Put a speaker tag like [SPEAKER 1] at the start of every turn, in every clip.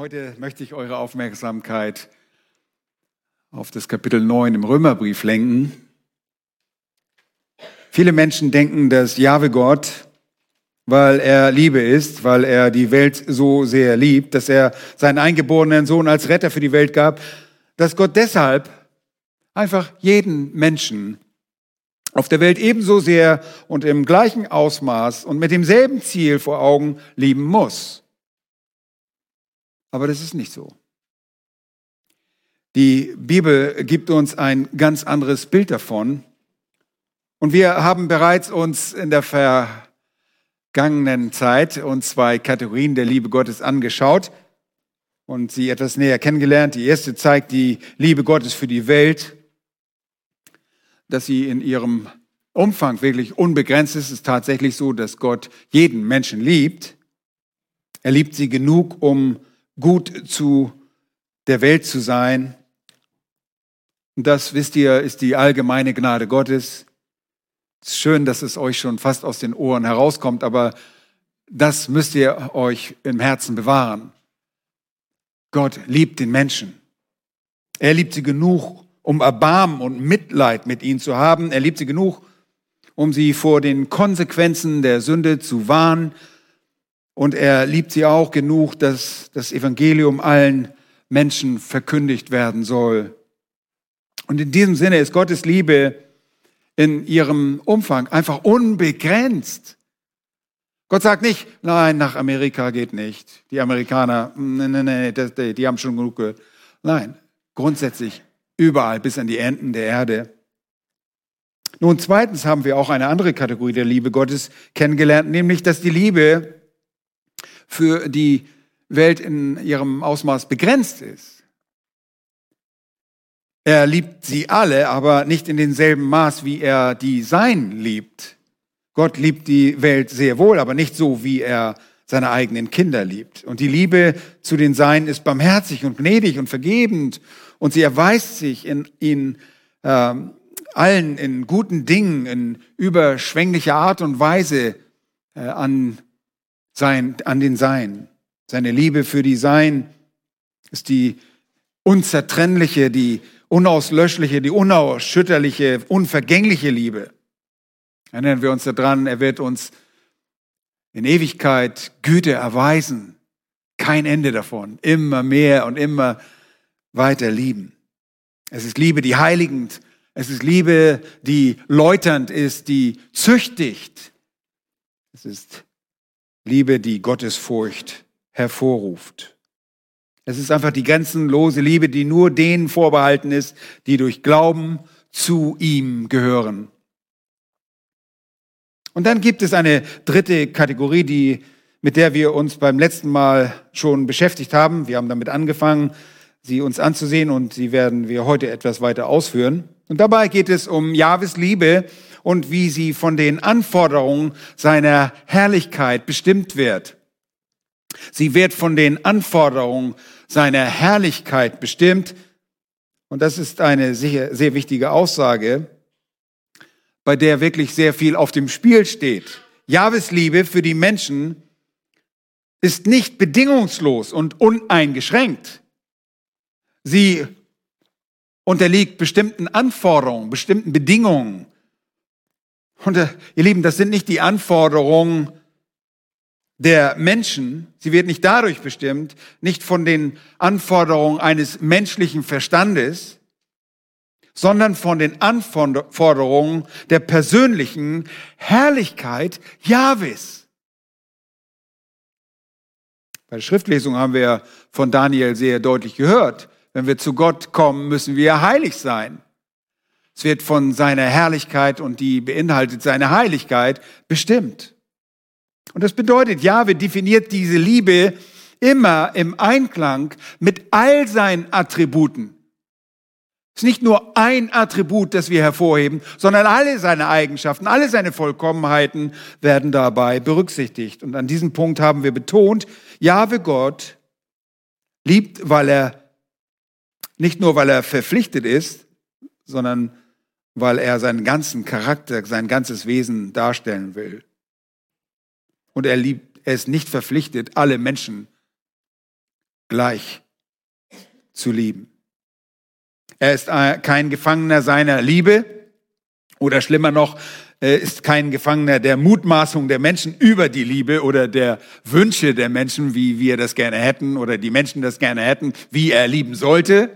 [SPEAKER 1] Heute möchte ich eure Aufmerksamkeit auf das Kapitel 9 im Römerbrief lenken. Viele Menschen denken, dass Jahwe Gott, weil er Liebe ist, weil er die Welt so sehr liebt, dass er seinen eingeborenen Sohn als Retter für die Welt gab, dass Gott deshalb einfach jeden Menschen auf der Welt ebenso sehr und im gleichen Ausmaß und mit demselben Ziel vor Augen lieben muss. Aber das ist nicht so. Die Bibel gibt uns ein ganz anderes Bild davon. Und wir haben bereits uns in der vergangenen Zeit uns zwei Kategorien der Liebe Gottes angeschaut und sie etwas näher kennengelernt. Die erste zeigt die Liebe Gottes für die Welt, dass sie in ihrem Umfang wirklich unbegrenzt ist. Es ist tatsächlich so, dass Gott jeden Menschen liebt. Er liebt sie genug, um gut zu der Welt zu sein. Und das, wisst ihr, ist die allgemeine Gnade Gottes. Es ist schön, dass es euch schon fast aus den Ohren herauskommt, aber das müsst ihr euch im Herzen bewahren. Gott liebt den Menschen. Er liebt sie genug, um Erbarmen und Mitleid mit ihnen zu haben. Er liebt sie genug, um sie vor den Konsequenzen der Sünde zu warnen und er liebt sie auch genug, dass das Evangelium allen Menschen verkündigt werden soll. Und in diesem Sinne ist Gottes Liebe in ihrem Umfang einfach unbegrenzt. Gott sagt nicht, nein, nach Amerika geht nicht. Die Amerikaner, nee, nee, nee, das, die haben schon genug gehört. Nein, grundsätzlich überall bis an die Enden der Erde. Nun, zweitens haben wir auch eine andere Kategorie der Liebe Gottes kennengelernt, nämlich, dass die Liebe für die Welt in ihrem Ausmaß begrenzt ist. Er liebt sie alle, aber nicht in demselben Maß, wie er die Sein liebt. Gott liebt die Welt sehr wohl, aber nicht so, wie er seine eigenen Kinder liebt. Und die Liebe zu den Seinen ist barmherzig und gnädig und vergebend und sie erweist sich in, in äh, allen in guten Dingen, in überschwänglicher Art und Weise äh, an sein, an den Sein. Seine Liebe für die Sein ist die unzertrennliche, die unauslöschliche, die unausschütterliche, unvergängliche Liebe. Erinnern wir uns daran, er wird uns in Ewigkeit Güte erweisen. Kein Ende davon. Immer mehr und immer weiter lieben. Es ist Liebe, die heiligend. Es ist Liebe, die läuternd ist, die züchtigt. Es ist Liebe, die Gottesfurcht hervorruft. Es ist einfach die grenzenlose Liebe, die nur denen vorbehalten ist, die durch Glauben zu ihm gehören. Und dann gibt es eine dritte Kategorie, die, mit der wir uns beim letzten Mal schon beschäftigt haben. Wir haben damit angefangen, sie uns anzusehen und sie werden wir heute etwas weiter ausführen. Und dabei geht es um Jahwes Liebe und wie sie von den Anforderungen seiner Herrlichkeit bestimmt wird. Sie wird von den Anforderungen seiner Herrlichkeit bestimmt. Und das ist eine sehr, sehr wichtige Aussage, bei der wirklich sehr viel auf dem Spiel steht. Jahwes Liebe für die Menschen ist nicht bedingungslos und uneingeschränkt. Sie unterliegt bestimmten Anforderungen, bestimmten Bedingungen. Und äh, ihr Lieben, das sind nicht die Anforderungen der Menschen. Sie wird nicht dadurch bestimmt, nicht von den Anforderungen eines menschlichen Verstandes, sondern von den Anforderungen der persönlichen Herrlichkeit Jahwes. Bei der Schriftlesung haben wir von Daniel sehr deutlich gehört, wenn wir zu Gott kommen, müssen wir heilig sein. Es wird von seiner Herrlichkeit und die beinhaltet seine Heiligkeit bestimmt. Und das bedeutet, Jahwe definiert diese Liebe immer im Einklang mit all seinen Attributen. Es ist nicht nur ein Attribut, das wir hervorheben, sondern alle seine Eigenschaften, alle seine Vollkommenheiten werden dabei berücksichtigt. Und an diesem Punkt haben wir betont, Jahwe Gott liebt, weil er, nicht nur weil er verpflichtet ist, sondern weil er seinen ganzen Charakter, sein ganzes Wesen darstellen will. Und er liebt, er ist nicht verpflichtet, alle Menschen gleich zu lieben. Er ist kein Gefangener seiner Liebe oder schlimmer noch, er ist kein Gefangener der Mutmaßung der Menschen über die Liebe oder der Wünsche der Menschen, wie wir das gerne hätten oder die Menschen das gerne hätten, wie er lieben sollte.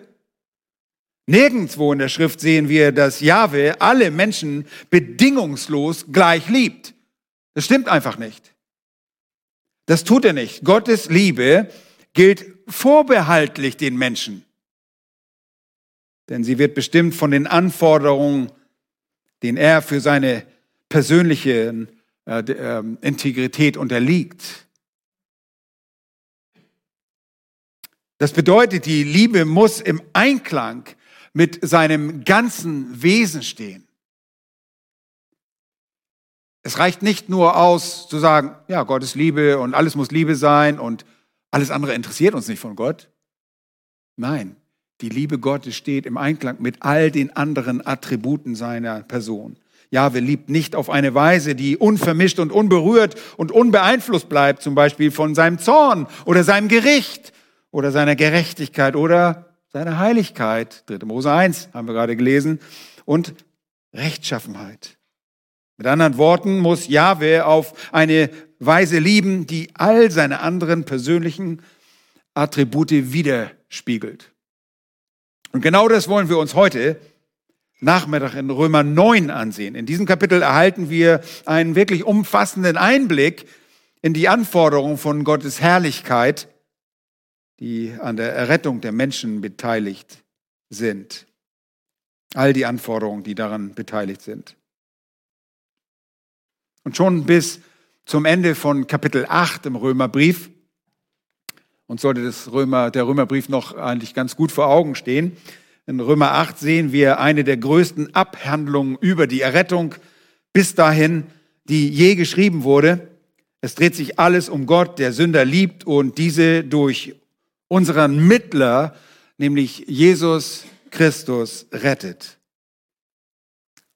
[SPEAKER 1] Nirgendwo in der Schrift sehen wir, dass Jahwe alle Menschen bedingungslos gleich liebt. Das stimmt einfach nicht. Das tut er nicht. Gottes Liebe gilt vorbehaltlich den Menschen. Denn sie wird bestimmt von den Anforderungen, den er für seine persönliche äh, äh, Integrität unterliegt. Das bedeutet, die Liebe muss im Einklang mit seinem ganzen Wesen stehen. Es reicht nicht nur aus zu sagen, ja, Gott ist Liebe und alles muss Liebe sein und alles andere interessiert uns nicht von Gott. Nein, die Liebe Gottes steht im Einklang mit all den anderen Attributen seiner Person. Jahwe liebt nicht auf eine Weise, die unvermischt und unberührt und unbeeinflusst bleibt, zum Beispiel von seinem Zorn oder seinem Gericht oder seiner Gerechtigkeit oder seiner Heiligkeit. 3. Mose 1 haben wir gerade gelesen. Und Rechtschaffenheit. Mit anderen Worten muss Jahwe auf eine Weise lieben, die all seine anderen persönlichen Attribute widerspiegelt. Und genau das wollen wir uns heute Nachmittag in Römer 9 ansehen. In diesem Kapitel erhalten wir einen wirklich umfassenden Einblick in die Anforderungen von Gottes Herrlichkeit, die an der Errettung der Menschen beteiligt sind. All die Anforderungen, die daran beteiligt sind. Und schon bis zum Ende von Kapitel 8 im Römerbrief, und sollte das Römer, der Römerbrief noch eigentlich ganz gut vor Augen stehen, in Römer 8 sehen wir eine der größten Abhandlungen über die Errettung bis dahin, die je geschrieben wurde. Es dreht sich alles um Gott, der Sünder liebt und diese durch unseren Mittler, nämlich Jesus Christus, rettet.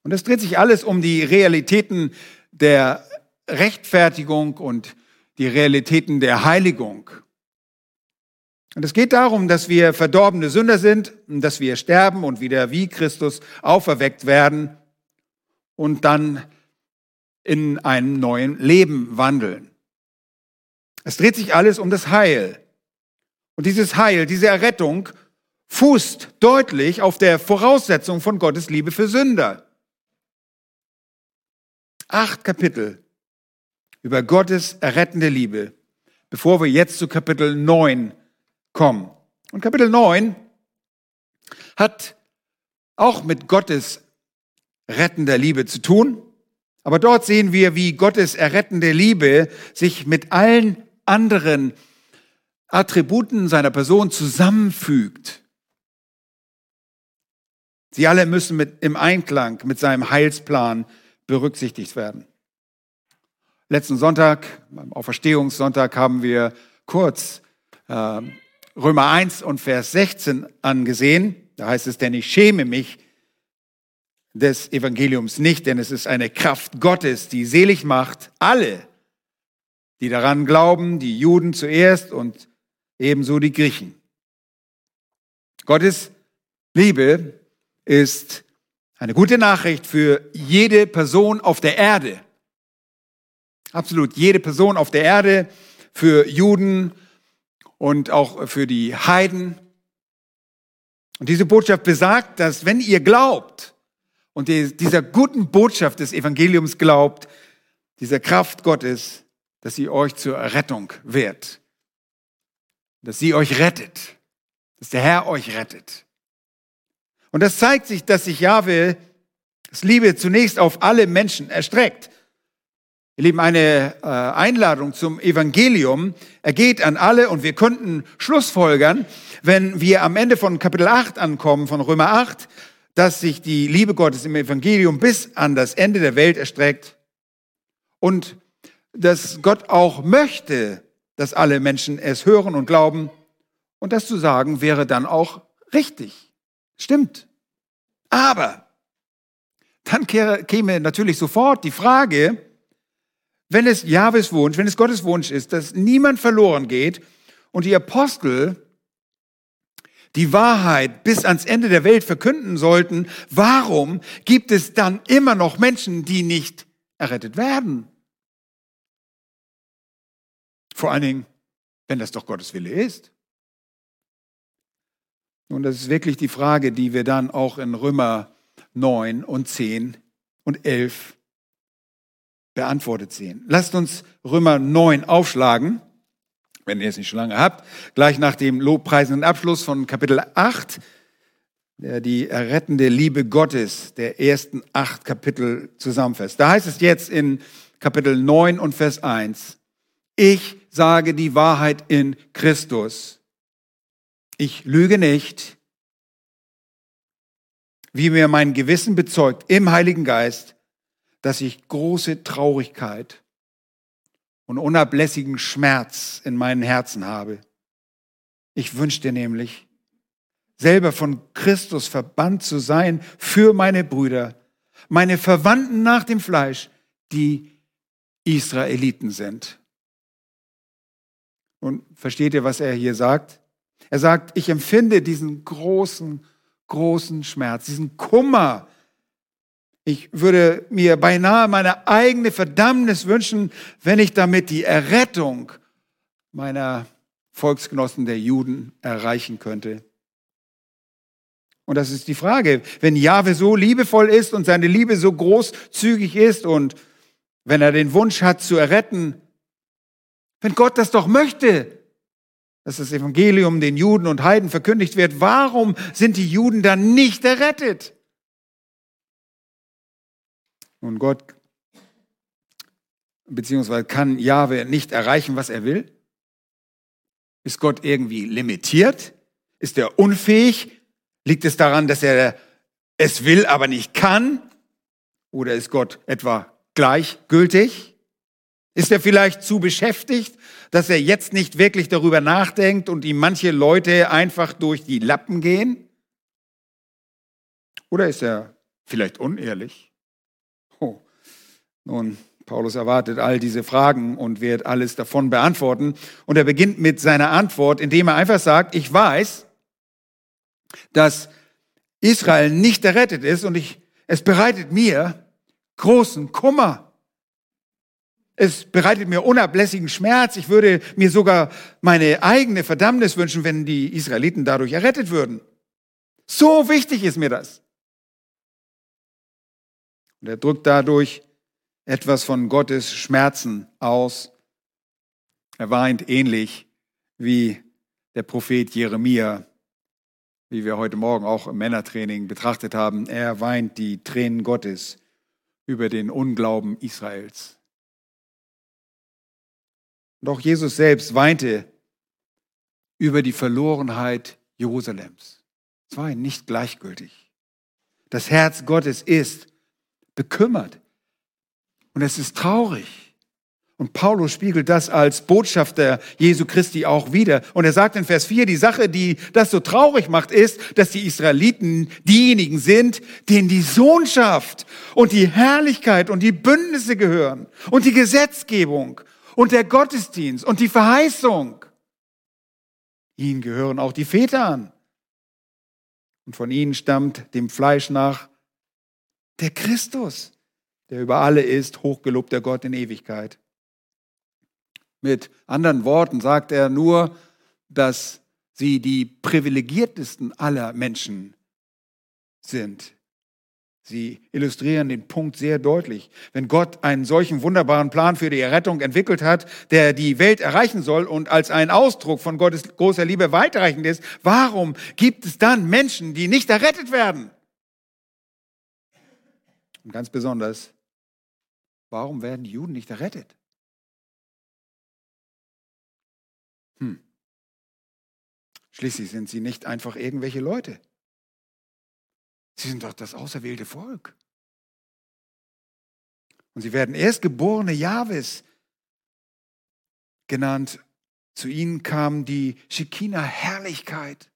[SPEAKER 1] Und es dreht sich alles um die Realitäten der Rechtfertigung und die Realitäten der Heiligung. Und es geht darum, dass wir verdorbene Sünder sind, dass wir sterben und wieder wie Christus auferweckt werden und dann in einem neuen Leben wandeln. Es dreht sich alles um das Heil. Und dieses Heil, diese Errettung fußt deutlich auf der Voraussetzung von Gottes Liebe für Sünder. Acht Kapitel über Gottes errettende Liebe, bevor wir jetzt zu Kapitel 9 kommen. Und Kapitel 9 hat auch mit Gottes rettender Liebe zu tun. Aber dort sehen wir, wie Gottes errettende Liebe sich mit allen anderen Attributen seiner Person zusammenfügt. Sie alle müssen mit, im Einklang mit seinem Heilsplan berücksichtigt werden. Letzten Sonntag, beim Auferstehungssonntag, haben wir kurz äh, Römer 1 und Vers 16 angesehen. Da heißt es, denn ich schäme mich des Evangeliums nicht, denn es ist eine Kraft Gottes, die selig macht alle, die daran glauben, die Juden zuerst und ebenso die Griechen. Gottes Liebe ist eine gute Nachricht für jede Person auf der Erde. Absolut jede Person auf der Erde, für Juden, und auch für die Heiden. Und diese Botschaft besagt, dass wenn ihr glaubt und dieser guten Botschaft des Evangeliums glaubt, dieser Kraft Gottes, dass sie euch zur Rettung wird. Dass sie euch rettet. Dass der Herr euch rettet. Und das zeigt sich, dass sich Jahwe das Liebe zunächst auf alle Menschen erstreckt. Ihr Lieben, eine äh, Einladung zum Evangelium ergeht an alle und wir könnten Schlussfolgern, wenn wir am Ende von Kapitel 8 ankommen, von Römer 8, dass sich die Liebe Gottes im Evangelium bis an das Ende der Welt erstreckt und dass Gott auch möchte, dass alle Menschen es hören und glauben. Und das zu sagen wäre dann auch richtig. Stimmt. Aber dann käme natürlich sofort die Frage, wenn es Jahwes Wunsch, wenn es Gottes Wunsch ist, dass niemand verloren geht und die Apostel die Wahrheit bis ans Ende der Welt verkünden sollten, warum gibt es dann immer noch Menschen, die nicht errettet werden? Vor allen Dingen, wenn das doch Gottes Wille ist. Und das ist wirklich die Frage, die wir dann auch in Römer 9 und 10 und 11 beantwortet sehen. Lasst uns Römer 9 aufschlagen, wenn ihr es nicht schon lange habt, gleich nach dem lobpreisenden Abschluss von Kapitel 8, der die errettende Liebe Gottes der ersten acht Kapitel zusammenfasst. Da heißt es jetzt in Kapitel 9 und Vers 1, ich sage die Wahrheit in Christus. Ich lüge nicht, wie mir mein Gewissen bezeugt im Heiligen Geist, dass ich große Traurigkeit und unablässigen Schmerz in meinen Herzen habe. Ich wünschte nämlich, selber von Christus verbannt zu sein für meine Brüder, meine Verwandten nach dem Fleisch, die Israeliten sind. Und versteht ihr, was er hier sagt? Er sagt, ich empfinde diesen großen, großen Schmerz, diesen Kummer. Ich würde mir beinahe meine eigene Verdammnis wünschen, wenn ich damit die Errettung meiner Volksgenossen der Juden erreichen könnte. Und das ist die Frage, wenn Jahwe so liebevoll ist und seine Liebe so großzügig ist und wenn er den Wunsch hat zu erretten, wenn Gott das doch möchte, dass das Evangelium den Juden und Heiden verkündigt wird, warum sind die Juden dann nicht errettet? Und Gott, beziehungsweise kann Jahwe nicht erreichen, was er will? Ist Gott irgendwie limitiert? Ist er unfähig? Liegt es daran, dass er es will, aber nicht kann? Oder ist Gott etwa gleichgültig? Ist er vielleicht zu beschäftigt, dass er jetzt nicht wirklich darüber nachdenkt und ihm manche Leute einfach durch die Lappen gehen? Oder ist er vielleicht unehrlich? Oh. Nun, Paulus erwartet all diese Fragen und wird alles davon beantworten. Und er beginnt mit seiner Antwort, indem er einfach sagt, ich weiß, dass Israel nicht errettet ist und ich, es bereitet mir großen Kummer. Es bereitet mir unablässigen Schmerz. Ich würde mir sogar meine eigene Verdammnis wünschen, wenn die Israeliten dadurch errettet würden. So wichtig ist mir das. Und er drückt dadurch etwas von Gottes Schmerzen aus. Er weint ähnlich wie der Prophet Jeremia, wie wir heute Morgen auch im Männertraining betrachtet haben. Er weint die Tränen Gottes über den Unglauben Israels. Und auch Jesus selbst weinte über die Verlorenheit Jerusalems. Es war ihm nicht gleichgültig. Das Herz Gottes ist bekümmert und es ist traurig. Und Paulus spiegelt das als Botschafter Jesu Christi auch wieder. Und er sagt in Vers 4, die Sache, die das so traurig macht, ist, dass die Israeliten diejenigen sind, denen die Sohnschaft und die Herrlichkeit und die Bündnisse gehören und die Gesetzgebung und der Gottesdienst und die Verheißung. Ihnen gehören auch die Väter an. Und von ihnen stammt dem Fleisch nach der Christus, der über alle ist, hochgelobter Gott in Ewigkeit. Mit anderen Worten sagt er nur, dass sie die privilegiertesten aller Menschen sind, Sie illustrieren den Punkt sehr deutlich. Wenn Gott einen solchen wunderbaren Plan für die Errettung entwickelt hat, der die Welt erreichen soll und als ein Ausdruck von Gottes großer Liebe weiterreichend ist, warum gibt es dann Menschen, die nicht errettet werden? Und ganz besonders, warum werden die Juden nicht errettet? Hm. Schließlich sind sie nicht einfach irgendwelche Leute. Sie sind doch das auserwählte Volk. Und sie werden Erstgeborene Jahwes genannt. Zu ihnen kam die Shekinah-Herrlichkeit,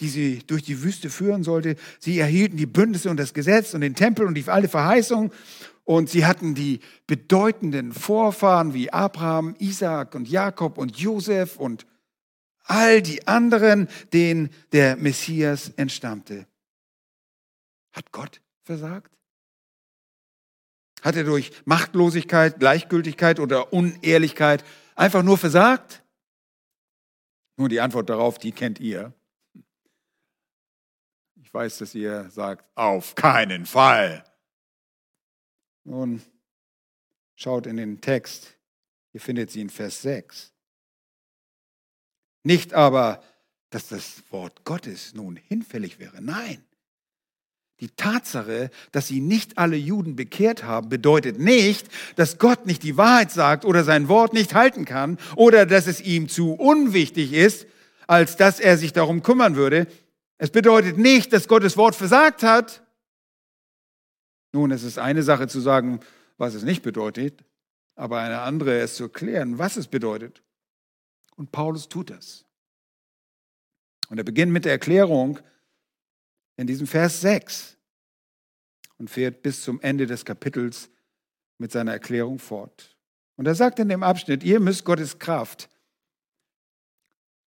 [SPEAKER 1] die sie durch die Wüste führen sollte. Sie erhielten die Bündnisse und das Gesetz und den Tempel und die alle Verheißungen. Und sie hatten die bedeutenden Vorfahren wie Abraham, Isaac und Jakob und Josef und all die anderen, denen der Messias entstammte. Hat Gott versagt? Hat er durch Machtlosigkeit, Gleichgültigkeit oder Unehrlichkeit einfach nur versagt? Nur die Antwort darauf, die kennt ihr. Ich weiß, dass ihr sagt, auf keinen Fall. Nun, schaut in den Text. Ihr findet sie in Vers 6. Nicht aber, dass das Wort Gottes nun hinfällig wäre. Nein. Die Tatsache, dass sie nicht alle Juden bekehrt haben, bedeutet nicht, dass Gott nicht die Wahrheit sagt oder sein Wort nicht halten kann oder dass es ihm zu unwichtig ist, als dass er sich darum kümmern würde. Es bedeutet nicht, dass Gottes Wort versagt hat. Nun, es ist eine Sache zu sagen, was es nicht bedeutet, aber eine andere ist zu erklären, was es bedeutet. Und Paulus tut das. Und er beginnt mit der Erklärung in diesem Vers 6 und fährt bis zum Ende des Kapitels mit seiner Erklärung fort. Und er sagt in dem Abschnitt, ihr müsst Gottes Kraft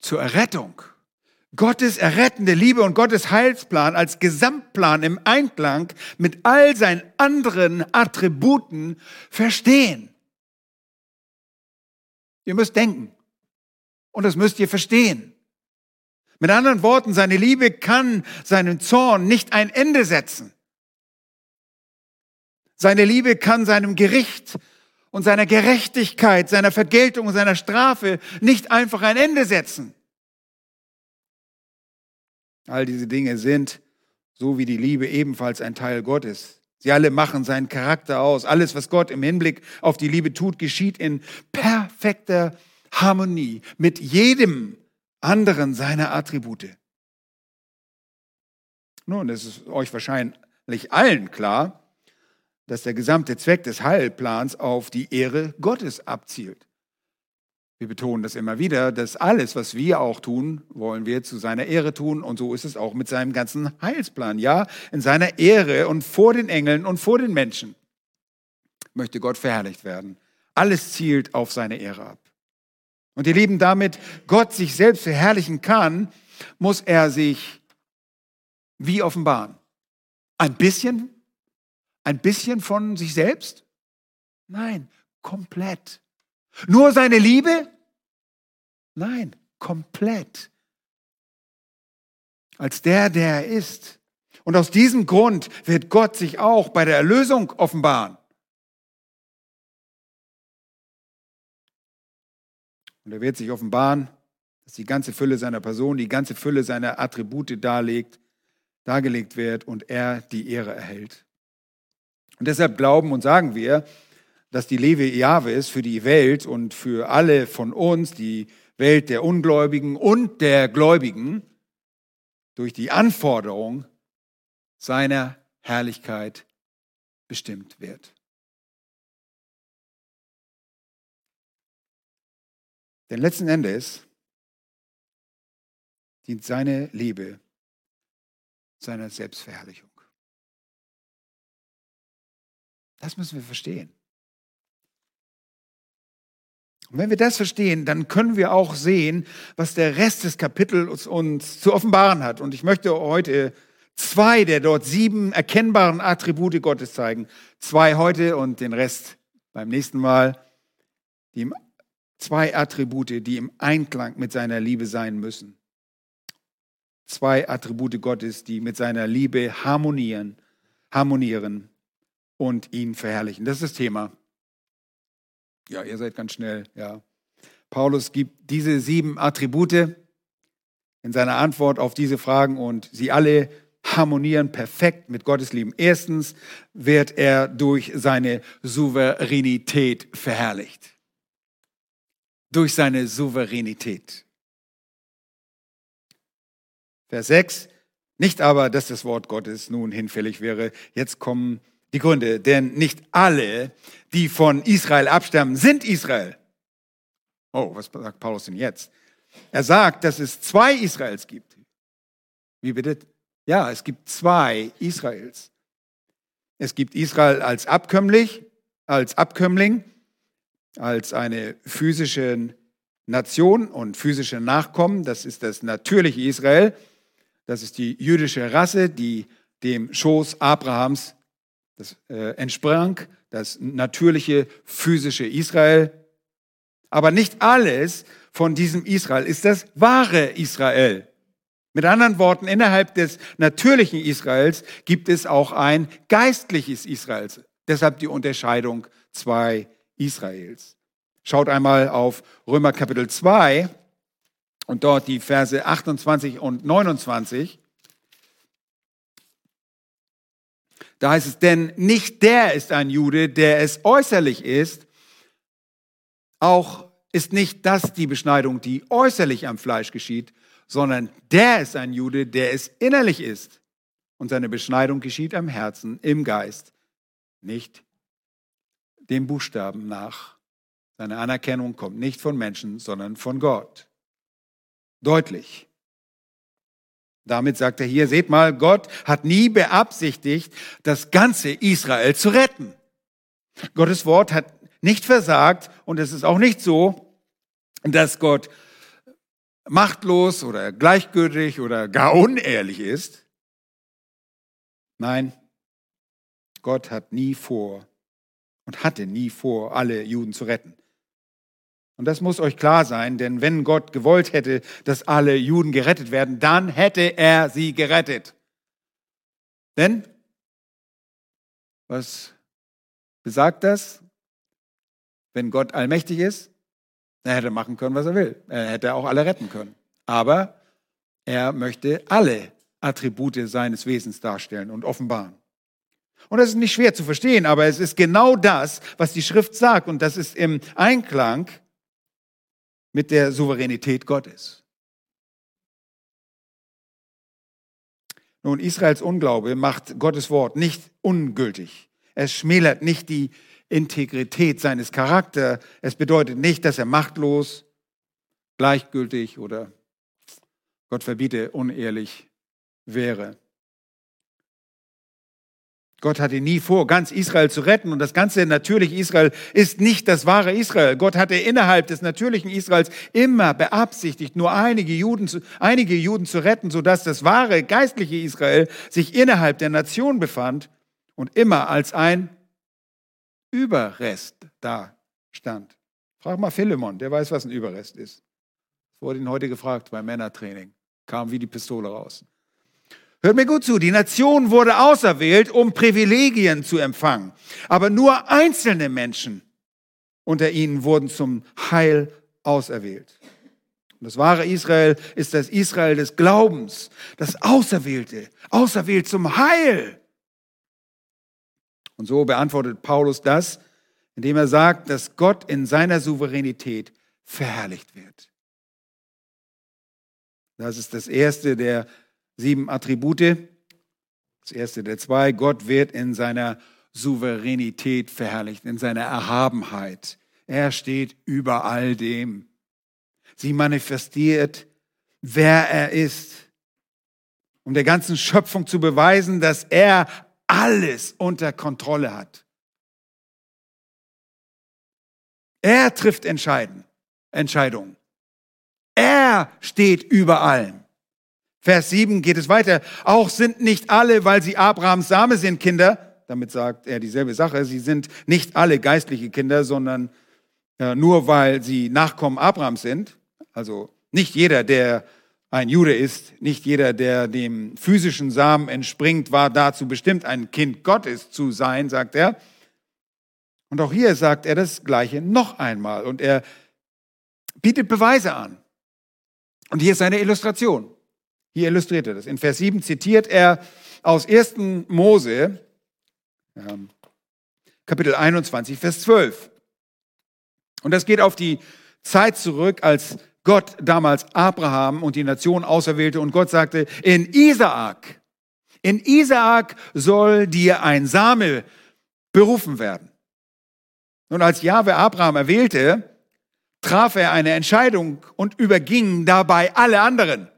[SPEAKER 1] zur Errettung, Gottes errettende Liebe und Gottes Heilsplan als Gesamtplan im Einklang mit all seinen anderen Attributen verstehen. Ihr müsst denken. Und das müsst ihr verstehen. Mit anderen Worten, seine Liebe kann seinen Zorn nicht ein Ende setzen. Seine Liebe kann seinem Gericht und seiner Gerechtigkeit, seiner Vergeltung und seiner Strafe nicht einfach ein Ende setzen. All diese Dinge sind, so wie die Liebe, ebenfalls ein Teil Gottes. Sie alle machen seinen Charakter aus. Alles, was Gott im Hinblick auf die Liebe tut, geschieht in perfekter Harmonie mit jedem anderen seiner Attribute. Nun, es ist euch wahrscheinlich allen klar, dass der gesamte Zweck des Heilplans auf die Ehre Gottes abzielt. Wir betonen das immer wieder, dass alles, was wir auch tun, wollen wir zu seiner Ehre tun. Und so ist es auch mit seinem ganzen Heilsplan. Ja, in seiner Ehre und vor den Engeln und vor den Menschen möchte Gott verherrlicht werden. Alles zielt auf seine Ehre ab. Und ihr Lieben, damit Gott sich selbst verherrlichen kann, muss er sich wie offenbaren? Ein bisschen? Ein bisschen von sich selbst? Nein, komplett. Nur seine Liebe? Nein, komplett. Als der, der er ist. Und aus diesem Grund wird Gott sich auch bei der Erlösung offenbaren. Und er wird sich offenbaren, dass die ganze Fülle seiner Person, die ganze Fülle seiner Attribute darlegt, dargelegt wird und er die Ehre erhält. Und deshalb glauben und sagen wir, dass die Lewe Jahwe für die Welt und für alle von uns, die Welt der Ungläubigen und der Gläubigen, durch die Anforderung seiner Herrlichkeit bestimmt wird. Denn letzten Endes dient seine Liebe seiner Selbstverherrlichung. Das müssen wir verstehen. Und wenn wir das verstehen, dann können wir auch sehen, was der Rest des Kapitels uns zu offenbaren hat. Und ich möchte heute zwei der dort sieben erkennbaren Attribute Gottes zeigen. Zwei heute und den Rest beim nächsten Mal. Die zwei Attribute, die im Einklang mit seiner Liebe sein müssen. Zwei Attribute Gottes, die mit seiner Liebe harmonieren, harmonieren und ihn verherrlichen. Das ist das Thema. Ja, ihr seid ganz schnell, ja. Paulus gibt diese sieben Attribute in seiner Antwort auf diese Fragen und sie alle harmonieren perfekt mit Gottes Lieben. Erstens wird er durch seine Souveränität verherrlicht. Durch seine Souveränität. Vers 6. Nicht aber, dass das Wort Gottes nun hinfällig wäre. Jetzt kommen die Gründe, denn nicht alle, die von Israel abstammen, sind Israel. Oh, was sagt Paulus denn jetzt? Er sagt, dass es zwei Israels gibt. Wie bitte? Ja, es gibt zwei Israels. Es gibt Israel als Abkömmling, als Abkömmling, als eine physische Nation und physische Nachkommen. Das ist das natürliche Israel. Das ist die jüdische Rasse, die dem Schoß Abrahams das, äh, entsprang, das natürliche physische Israel. Aber nicht alles von diesem Israel ist das wahre Israel. Mit anderen Worten, innerhalb des natürlichen Israels gibt es auch ein geistliches Israel. Deshalb die Unterscheidung zwei Israels. Schaut einmal auf Römer Kapitel 2 und dort die Verse 28 und 29. Da heißt es, denn nicht der ist ein Jude, der es äußerlich ist, auch ist nicht das die Beschneidung, die äußerlich am Fleisch geschieht, sondern der ist ein Jude, der es innerlich ist. Und seine Beschneidung geschieht am Herzen, im Geist, nicht dem Buchstaben nach. Seine Anerkennung kommt nicht von Menschen, sondern von Gott. Deutlich. Damit sagt er hier, seht mal, Gott hat nie beabsichtigt, das ganze Israel zu retten. Gottes Wort hat nicht versagt und es ist auch nicht so, dass Gott machtlos oder gleichgültig oder gar unehrlich ist. Nein, Gott hat nie vor und hatte nie vor, alle Juden zu retten. Und das muss euch klar sein, denn wenn Gott gewollt hätte, dass alle Juden gerettet werden, dann hätte er sie gerettet. Denn, was besagt das? Wenn Gott allmächtig ist, er hätte machen können, was er will. Er hätte auch alle retten können. Aber er möchte alle Attribute seines Wesens darstellen und offenbaren. Und das ist nicht schwer zu verstehen, aber es ist genau das, was die Schrift sagt. Und das ist im Einklang mit der Souveränität Gottes. Nun, Israels Unglaube macht Gottes Wort nicht ungültig. Es schmälert nicht die Integrität seines Charakters. Es bedeutet nicht, dass er machtlos, gleichgültig oder Gott verbiete unehrlich wäre. Gott hatte nie vor, ganz Israel zu retten. Und das ganze natürliche Israel ist nicht das wahre Israel. Gott hatte innerhalb des natürlichen Israels immer beabsichtigt, nur einige Juden zu, einige Juden zu retten, sodass das wahre geistliche Israel sich innerhalb der Nation befand und immer als ein Überrest da stand. Frag mal Philemon, der weiß, was ein Überrest ist. Das wurde ihn heute gefragt beim Männertraining. Kam wie die Pistole raus. Hört mir gut zu, die Nation wurde auserwählt, um Privilegien zu empfangen. Aber nur einzelne Menschen unter ihnen wurden zum Heil auserwählt. Und das wahre Israel ist das Israel des Glaubens, das Auserwählte, auserwählt zum Heil. Und so beantwortet Paulus das, indem er sagt, dass Gott in seiner Souveränität verherrlicht wird. Das ist das erste der sieben Attribute. Das erste der zwei, Gott wird in seiner Souveränität verherrlicht, in seiner Erhabenheit. Er steht über all dem. Sie manifestiert, wer er ist, um der ganzen Schöpfung zu beweisen, dass er alles unter Kontrolle hat. Er trifft Entscheidungen. Er steht über allem. Vers 7 geht es weiter. Auch sind nicht alle, weil sie Abrahams Same sind, Kinder. Damit sagt er dieselbe Sache. Sie sind nicht alle geistliche Kinder, sondern äh, nur weil sie Nachkommen Abrahams sind. Also nicht jeder, der ein Jude ist, nicht jeder, der dem physischen Samen entspringt, war dazu bestimmt, ein Kind Gottes zu sein, sagt er. Und auch hier sagt er das Gleiche noch einmal. Und er bietet Beweise an. Und hier ist eine Illustration. Hier illustriert er das. In Vers 7 zitiert er aus 1. Mose, ähm, Kapitel 21, Vers 12. Und das geht auf die Zeit zurück, als Gott damals Abraham und die Nation auserwählte und Gott sagte, in Isaak, in Isaak soll dir ein Same berufen werden. Und als Jahwe Abraham erwählte, traf er eine Entscheidung und überging dabei alle anderen.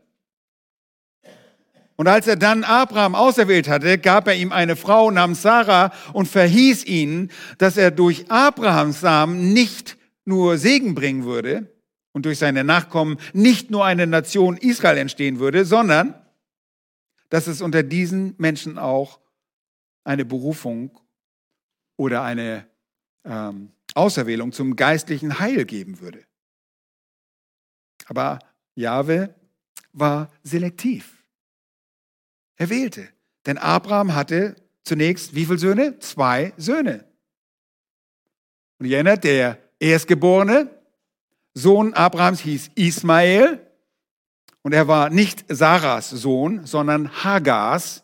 [SPEAKER 1] Und als er dann Abraham auserwählt hatte, gab er ihm eine Frau namens Sarah und verhieß ihn, dass er durch Abrahams Samen nicht nur Segen bringen würde und durch seine Nachkommen nicht nur eine Nation Israel entstehen würde, sondern dass es unter diesen Menschen auch eine Berufung oder eine ähm, Auserwählung zum geistlichen Heil geben würde. Aber Jahwe war selektiv. Er wählte. Denn Abraham hatte zunächst wie viele Söhne? Zwei Söhne. Und ihr erinnert, der Erstgeborene Sohn Abrahams hieß Ismael. Und er war nicht Sarahs Sohn, sondern Hagars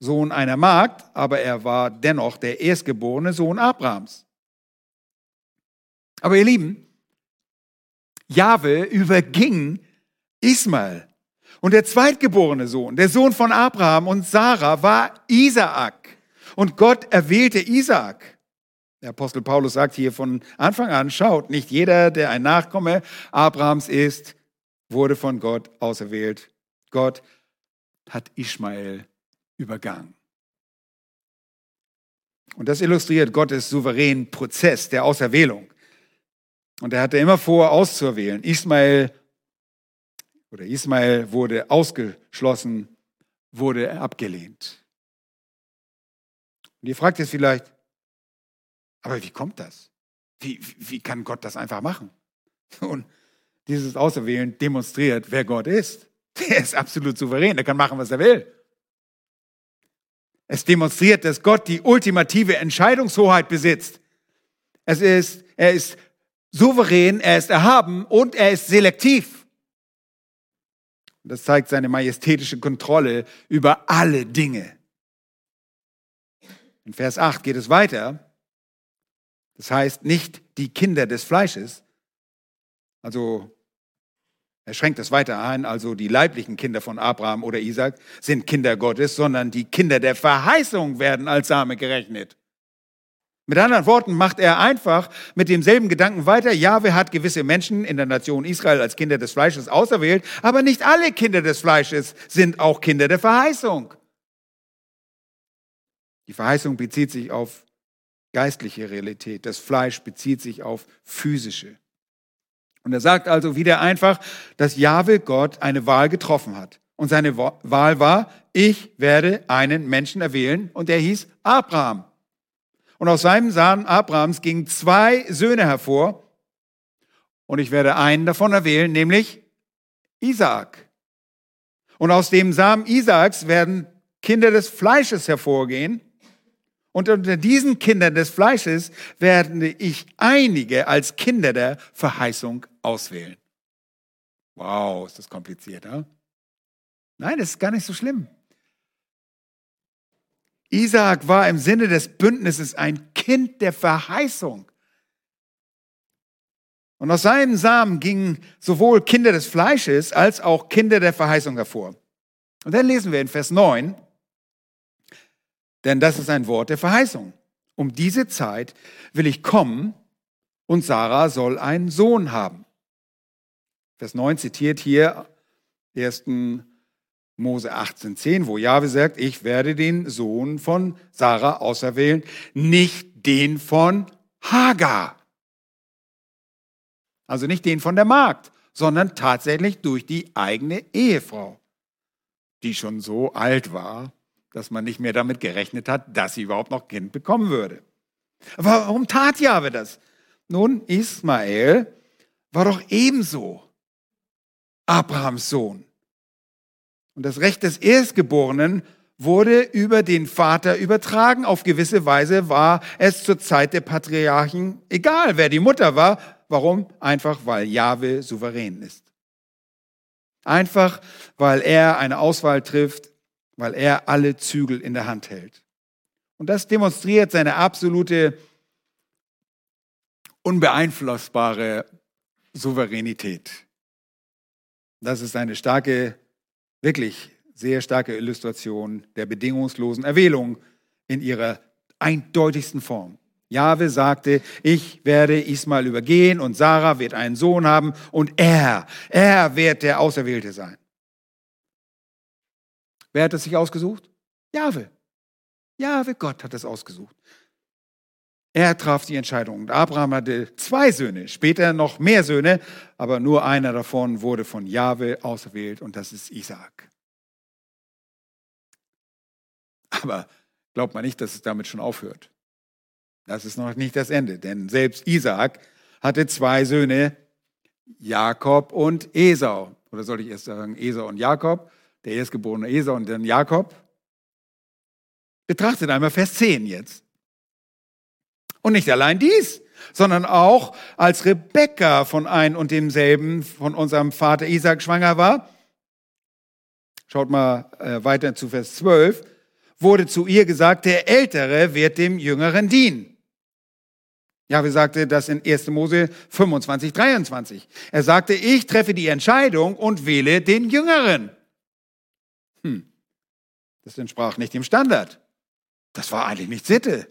[SPEAKER 1] Sohn einer Magd, aber er war dennoch der erstgeborene Sohn Abrahams. Aber ihr Lieben, Jahwe überging Ismael. Und der zweitgeborene Sohn, der Sohn von Abraham und Sarah, war Isaak. Und Gott erwählte Isaak. Der Apostel Paulus sagt hier von Anfang an, schaut, nicht jeder, der ein Nachkomme Abrahams ist, wurde von Gott auserwählt. Gott hat Ismael übergangen. Und das illustriert Gottes souveränen Prozess der Auserwählung. Und er hatte immer vor, auszuerwählen. Ismael oder Ismael wurde ausgeschlossen, wurde abgelehnt. Und ihr fragt jetzt vielleicht, aber wie kommt das? Wie, wie kann Gott das einfach machen? Und dieses Auserwählen demonstriert, wer Gott ist. Er ist absolut souverän, er kann machen, was er will. Es demonstriert, dass Gott die ultimative Entscheidungshoheit besitzt. Es ist, er ist souverän, er ist erhaben und er ist selektiv. Das zeigt seine majestätische Kontrolle über alle Dinge. In Vers 8 geht es weiter. Das heißt, nicht die Kinder des Fleisches, also er schränkt es weiter ein, also die leiblichen Kinder von Abraham oder Isaac sind Kinder Gottes, sondern die Kinder der Verheißung werden als Same gerechnet. Mit anderen Worten macht er einfach mit demselben Gedanken weiter. Jahwe hat gewisse Menschen in der Nation Israel als Kinder des Fleisches auserwählt, aber nicht alle Kinder des Fleisches sind auch Kinder der Verheißung. Die Verheißung bezieht sich auf geistliche Realität. Das Fleisch bezieht sich auf physische. Und er sagt also wieder einfach, dass Jahwe Gott eine Wahl getroffen hat. Und seine Wahl war, ich werde einen Menschen erwählen und der hieß Abraham. Und aus seinem Samen Abrahams gingen zwei Söhne hervor und ich werde einen davon erwählen, nämlich Isaak. Und aus dem Samen Isaaks werden Kinder des Fleisches hervorgehen und unter diesen Kindern des Fleisches werde ich einige als Kinder der Verheißung auswählen. Wow, ist das kompliziert, ja? Nein, das ist gar nicht so schlimm. Isaak war im Sinne des Bündnisses ein Kind der Verheißung. Und aus seinem Samen gingen sowohl Kinder des Fleisches als auch Kinder der Verheißung hervor. Und dann lesen wir in Vers 9, denn das ist ein Wort der Verheißung. Um diese Zeit will ich kommen und Sarah soll einen Sohn haben. Vers 9 zitiert hier 1. Mose 18,10, wo Jahwe sagt, ich werde den Sohn von Sarah auserwählen, nicht den von Hagar. Also nicht den von der Magd, sondern tatsächlich durch die eigene Ehefrau, die schon so alt war, dass man nicht mehr damit gerechnet hat, dass sie überhaupt noch Kind bekommen würde. Aber warum tat Jahwe das? Nun, Ismael war doch ebenso Abrahams Sohn. Und das Recht des Erstgeborenen wurde über den Vater übertragen. Auf gewisse Weise war es zur Zeit der Patriarchen egal, wer die Mutter war. Warum? Einfach, weil Jahwe souverän ist. Einfach, weil er eine Auswahl trifft, weil er alle Zügel in der Hand hält. Und das demonstriert seine absolute, unbeeinflussbare Souveränität. Das ist eine starke, wirklich sehr starke Illustration der bedingungslosen Erwählung in ihrer eindeutigsten Form. Jahwe sagte, ich werde Ismael übergehen und Sarah wird einen Sohn haben und er, er wird der Auserwählte sein. Wer hat es sich ausgesucht? Jahwe. Jahwe, Gott hat es ausgesucht. Er traf die Entscheidung. Und Abraham hatte zwei Söhne, später noch mehr Söhne, aber nur einer davon wurde von Jahwe auserwählt und das ist Isaak. Aber glaubt man nicht, dass es damit schon aufhört. Das ist noch nicht das Ende, denn selbst Isaak hatte zwei Söhne, Jakob und Esau. Oder soll ich erst sagen Esau und Jakob? Der erstgeborene Esau und dann Jakob. Betrachtet einmal Vers 10 jetzt. Und nicht allein dies, sondern auch als Rebekka von ein und demselben, von unserem Vater Isaac schwanger war, schaut mal äh, weiter zu Vers 12, wurde zu ihr gesagt, der Ältere wird dem Jüngeren dienen. Ja, wie sagte das in 1. Mose 25, 23. Er sagte, ich treffe die Entscheidung und wähle den Jüngeren. Hm, das entsprach nicht dem Standard. Das war eigentlich nicht Sitte.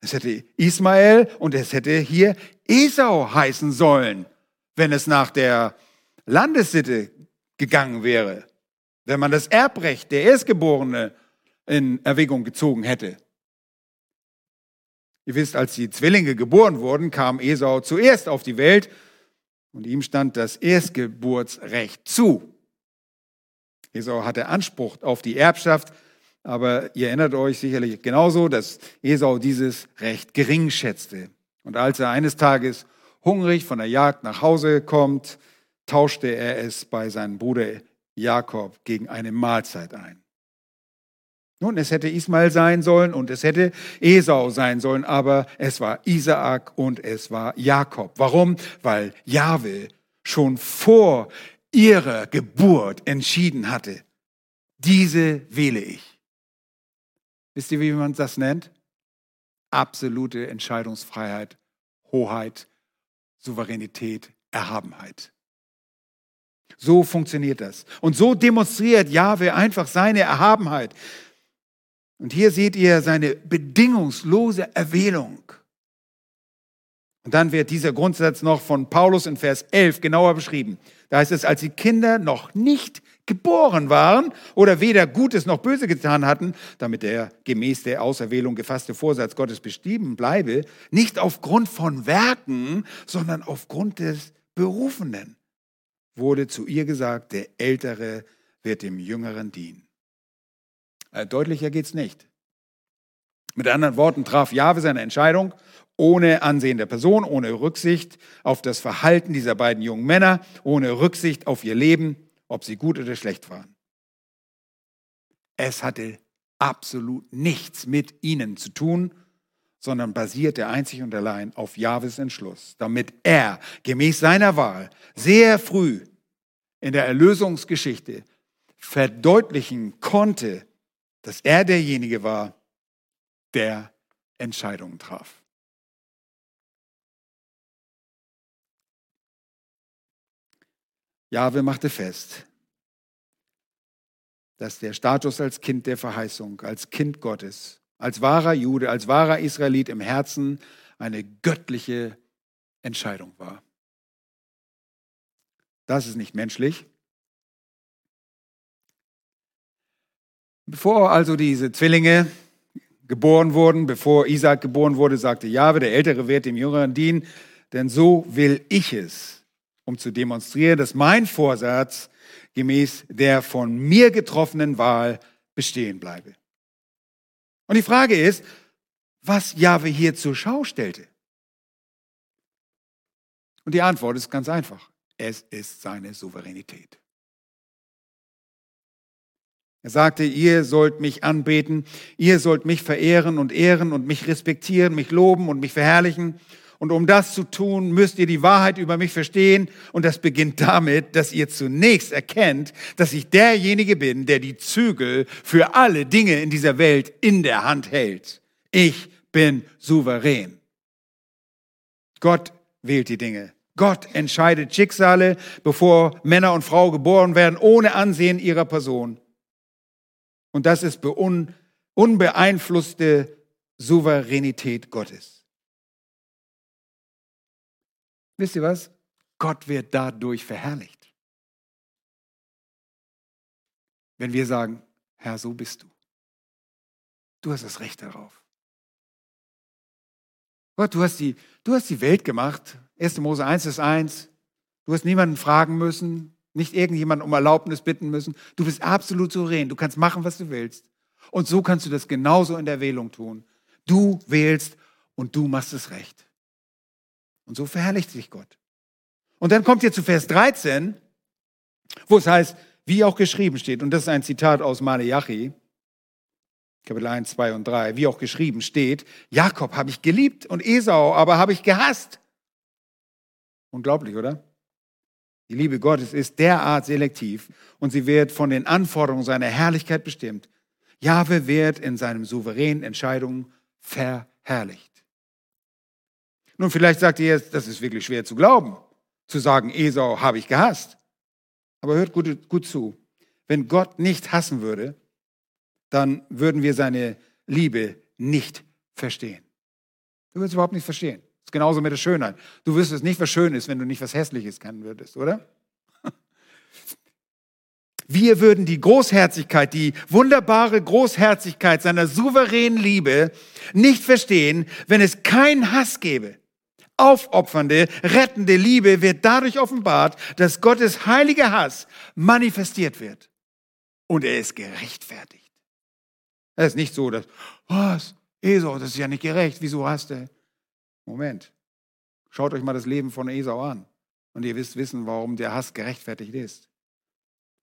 [SPEAKER 1] Es hätte Ismael und es hätte hier Esau heißen sollen, wenn es nach der Landessitte gegangen wäre, wenn man das Erbrecht der Erstgeborene in Erwägung gezogen hätte. Ihr wisst, als die Zwillinge geboren wurden, kam Esau zuerst auf die Welt und ihm stand das Erstgeburtsrecht zu. Esau hatte Anspruch auf die Erbschaft, aber ihr erinnert euch sicherlich genauso, dass Esau dieses Recht gering schätzte. Und als er eines Tages hungrig von der Jagd nach Hause kommt, tauschte er es bei seinem Bruder Jakob gegen eine Mahlzeit ein. Nun, es hätte Ismael sein sollen und es hätte Esau sein sollen, aber es war Isaak und es war Jakob. Warum? Weil Jahwe schon vor ihrer Geburt entschieden hatte, diese wähle ich. Wisst ihr, wie man das nennt? Absolute Entscheidungsfreiheit, Hoheit, Souveränität, Erhabenheit. So funktioniert das. Und so demonstriert Jahwe einfach seine Erhabenheit. Und hier seht ihr seine bedingungslose Erwählung. Und dann wird dieser Grundsatz noch von Paulus in Vers 11 genauer beschrieben. Da heißt es, als die Kinder noch nicht geboren waren oder weder Gutes noch Böse getan hatten, damit der gemäß der Auserwählung gefasste Vorsatz Gottes bestimmen bleibe, nicht aufgrund von Werken, sondern aufgrund des Berufenen, wurde zu ihr gesagt, der Ältere wird dem Jüngeren dienen. Äh, deutlicher geht's nicht. Mit anderen Worten traf Jahwe seine Entscheidung ohne Ansehen der Person, ohne Rücksicht auf das Verhalten dieser beiden jungen Männer, ohne Rücksicht auf ihr Leben ob sie gut oder schlecht waren. Es hatte absolut nichts mit ihnen zu tun, sondern basierte einzig und allein auf Jahwes Entschluss, damit er gemäß seiner Wahl sehr früh in der Erlösungsgeschichte verdeutlichen konnte, dass er derjenige war, der Entscheidungen traf. Jahwe machte fest, dass der Status als Kind der Verheißung, als Kind Gottes, als wahrer Jude, als wahrer Israelit im Herzen eine göttliche Entscheidung war. Das ist nicht menschlich. Bevor also diese Zwillinge geboren wurden, bevor Isaac geboren wurde, sagte Jahwe, der Ältere wird dem Jüngeren dienen, denn so will ich es um zu demonstrieren, dass mein Vorsatz gemäß der von mir getroffenen Wahl bestehen bleibe. Und die Frage ist, was Jahwe hier zur Schau stellte. Und die Antwort ist ganz einfach. Es ist seine Souveränität. Er sagte, ihr sollt mich anbeten, ihr sollt mich verehren und ehren und mich respektieren, mich loben und mich verherrlichen. Und um das zu tun, müsst ihr die Wahrheit über mich verstehen. Und das beginnt damit, dass ihr zunächst erkennt, dass ich derjenige bin, der die Zügel für alle Dinge in dieser Welt in der Hand hält. Ich bin souverän. Gott wählt die Dinge. Gott entscheidet Schicksale, bevor Männer und Frau geboren werden, ohne Ansehen ihrer Person. Und das ist unbeeinflusste Souveränität Gottes. Wisst ihr was? Gott wird dadurch verherrlicht. Wenn wir sagen, Herr, so bist du. Du hast das Recht darauf. Gott, du hast die, du hast die Welt gemacht. 1. Mose 1 ist 1. Du hast niemanden fragen müssen, nicht irgendjemanden um Erlaubnis bitten müssen. Du bist absolut souverän. Du kannst machen, was du willst. Und so kannst du das genauso in der Wählung tun. Du wählst und du machst es recht. Und so verherrlicht sich Gott. Und dann kommt ihr zu Vers 13, wo es heißt, wie auch geschrieben steht, und das ist ein Zitat aus Maleachi, Kapitel 1, 2 und 3, wie auch geschrieben steht, Jakob habe ich geliebt und Esau aber habe ich gehasst. Unglaublich, oder? Die Liebe Gottes ist derart selektiv und sie wird von den Anforderungen seiner Herrlichkeit bestimmt. Jahwe wird in seinen souveränen Entscheidungen verherrlicht. Nun, vielleicht sagt ihr jetzt, das ist wirklich schwer zu glauben, zu sagen, Esau habe ich gehasst. Aber hört gut, gut zu. Wenn Gott nicht hassen würde, dann würden wir seine Liebe nicht verstehen. Du würdest überhaupt nicht verstehen. Das ist genauso mit der Schönheit. Du wüsstest nicht, was schön ist, wenn du nicht was Hässliches kennen würdest, oder? Wir würden die Großherzigkeit, die wunderbare Großherzigkeit seiner souveränen Liebe nicht verstehen, wenn es keinen Hass gäbe. Aufopfernde, rettende Liebe wird dadurch offenbart, dass Gottes heiliger Hass manifestiert wird. Und er ist gerechtfertigt. Es ist nicht so, dass, was, Esau, das ist ja nicht gerecht, wieso hast du? Moment, schaut euch mal das Leben von Esau an und ihr wisst wissen, warum der Hass gerechtfertigt ist.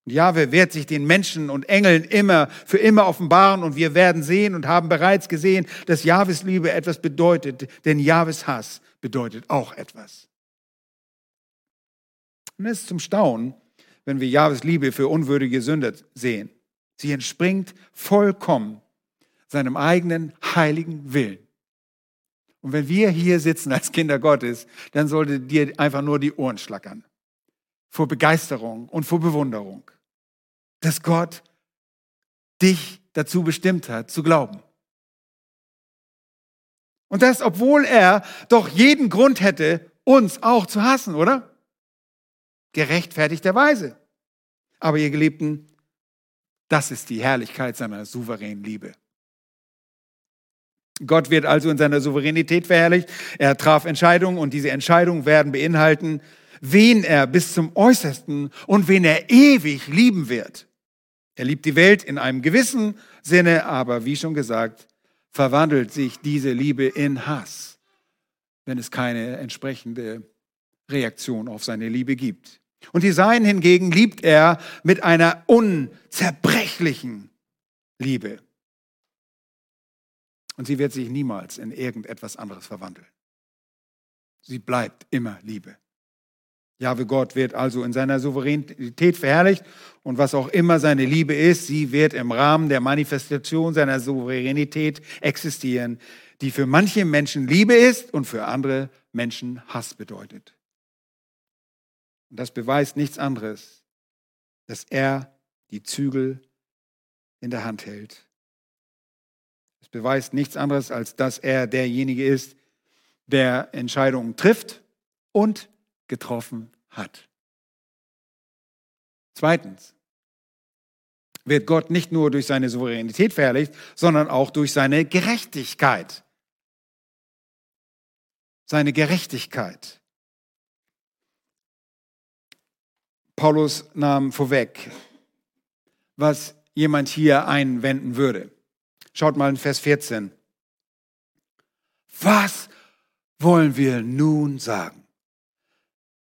[SPEAKER 1] Und Jahwe wird sich den Menschen und Engeln immer für immer offenbaren und wir werden sehen und haben bereits gesehen, dass Jahwes Liebe etwas bedeutet, denn Jahwes Hass bedeutet auch etwas. Und es ist zum Staunen, wenn wir Jahwes Liebe für unwürdige Sünder sehen. Sie entspringt vollkommen seinem eigenen heiligen Willen. Und wenn wir hier sitzen als Kinder Gottes, dann sollte dir einfach nur die Ohren schlackern. Vor Begeisterung und vor Bewunderung dass Gott dich dazu bestimmt hat, zu glauben. Und das, obwohl er doch jeden Grund hätte, uns auch zu hassen, oder? Gerechtfertigterweise. Aber ihr Geliebten, das ist die Herrlichkeit seiner souveränen Liebe. Gott wird also in seiner Souveränität verherrlicht. Er traf Entscheidungen und diese Entscheidungen werden beinhalten, wen er bis zum Äußersten und wen er ewig lieben wird. Er liebt die Welt in einem gewissen Sinne, aber wie schon gesagt, verwandelt sich diese Liebe in Hass, wenn es keine entsprechende Reaktion auf seine Liebe gibt. Und die Seinen hingegen liebt er mit einer unzerbrechlichen Liebe. Und sie wird sich niemals in irgendetwas anderes verwandeln. Sie bleibt immer Liebe. Jahwe Gott wird also in seiner Souveränität verherrlicht und was auch immer seine Liebe ist, sie wird im Rahmen der Manifestation seiner Souveränität existieren, die für manche Menschen Liebe ist und für andere Menschen Hass bedeutet. Und das beweist nichts anderes, dass er die Zügel in der Hand hält. Es beweist nichts anderes, als dass er derjenige ist, der Entscheidungen trifft und getroffen hat. Zweitens wird Gott nicht nur durch seine Souveränität verherrlicht, sondern auch durch seine Gerechtigkeit. Seine Gerechtigkeit. Paulus nahm vorweg, was jemand hier einwenden würde. Schaut mal in Vers 14. Was wollen wir nun sagen?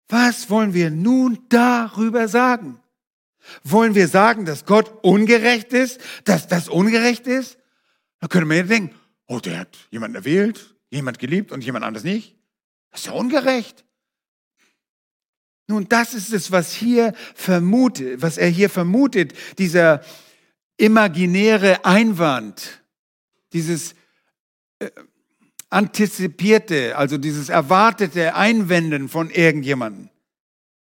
[SPEAKER 1] Was wollen wir nun darüber sagen? Wollen wir sagen, dass Gott ungerecht ist, dass das ungerecht ist? Da könnte man ja denken, oh, der hat jemanden erwählt, jemand geliebt und jemand anders nicht. Das ist ja ungerecht. Nun, das ist es, was hier vermutet, was er hier vermutet, dieser imaginäre Einwand, dieses äh, antizipierte, also dieses erwartete Einwenden von irgendjemandem.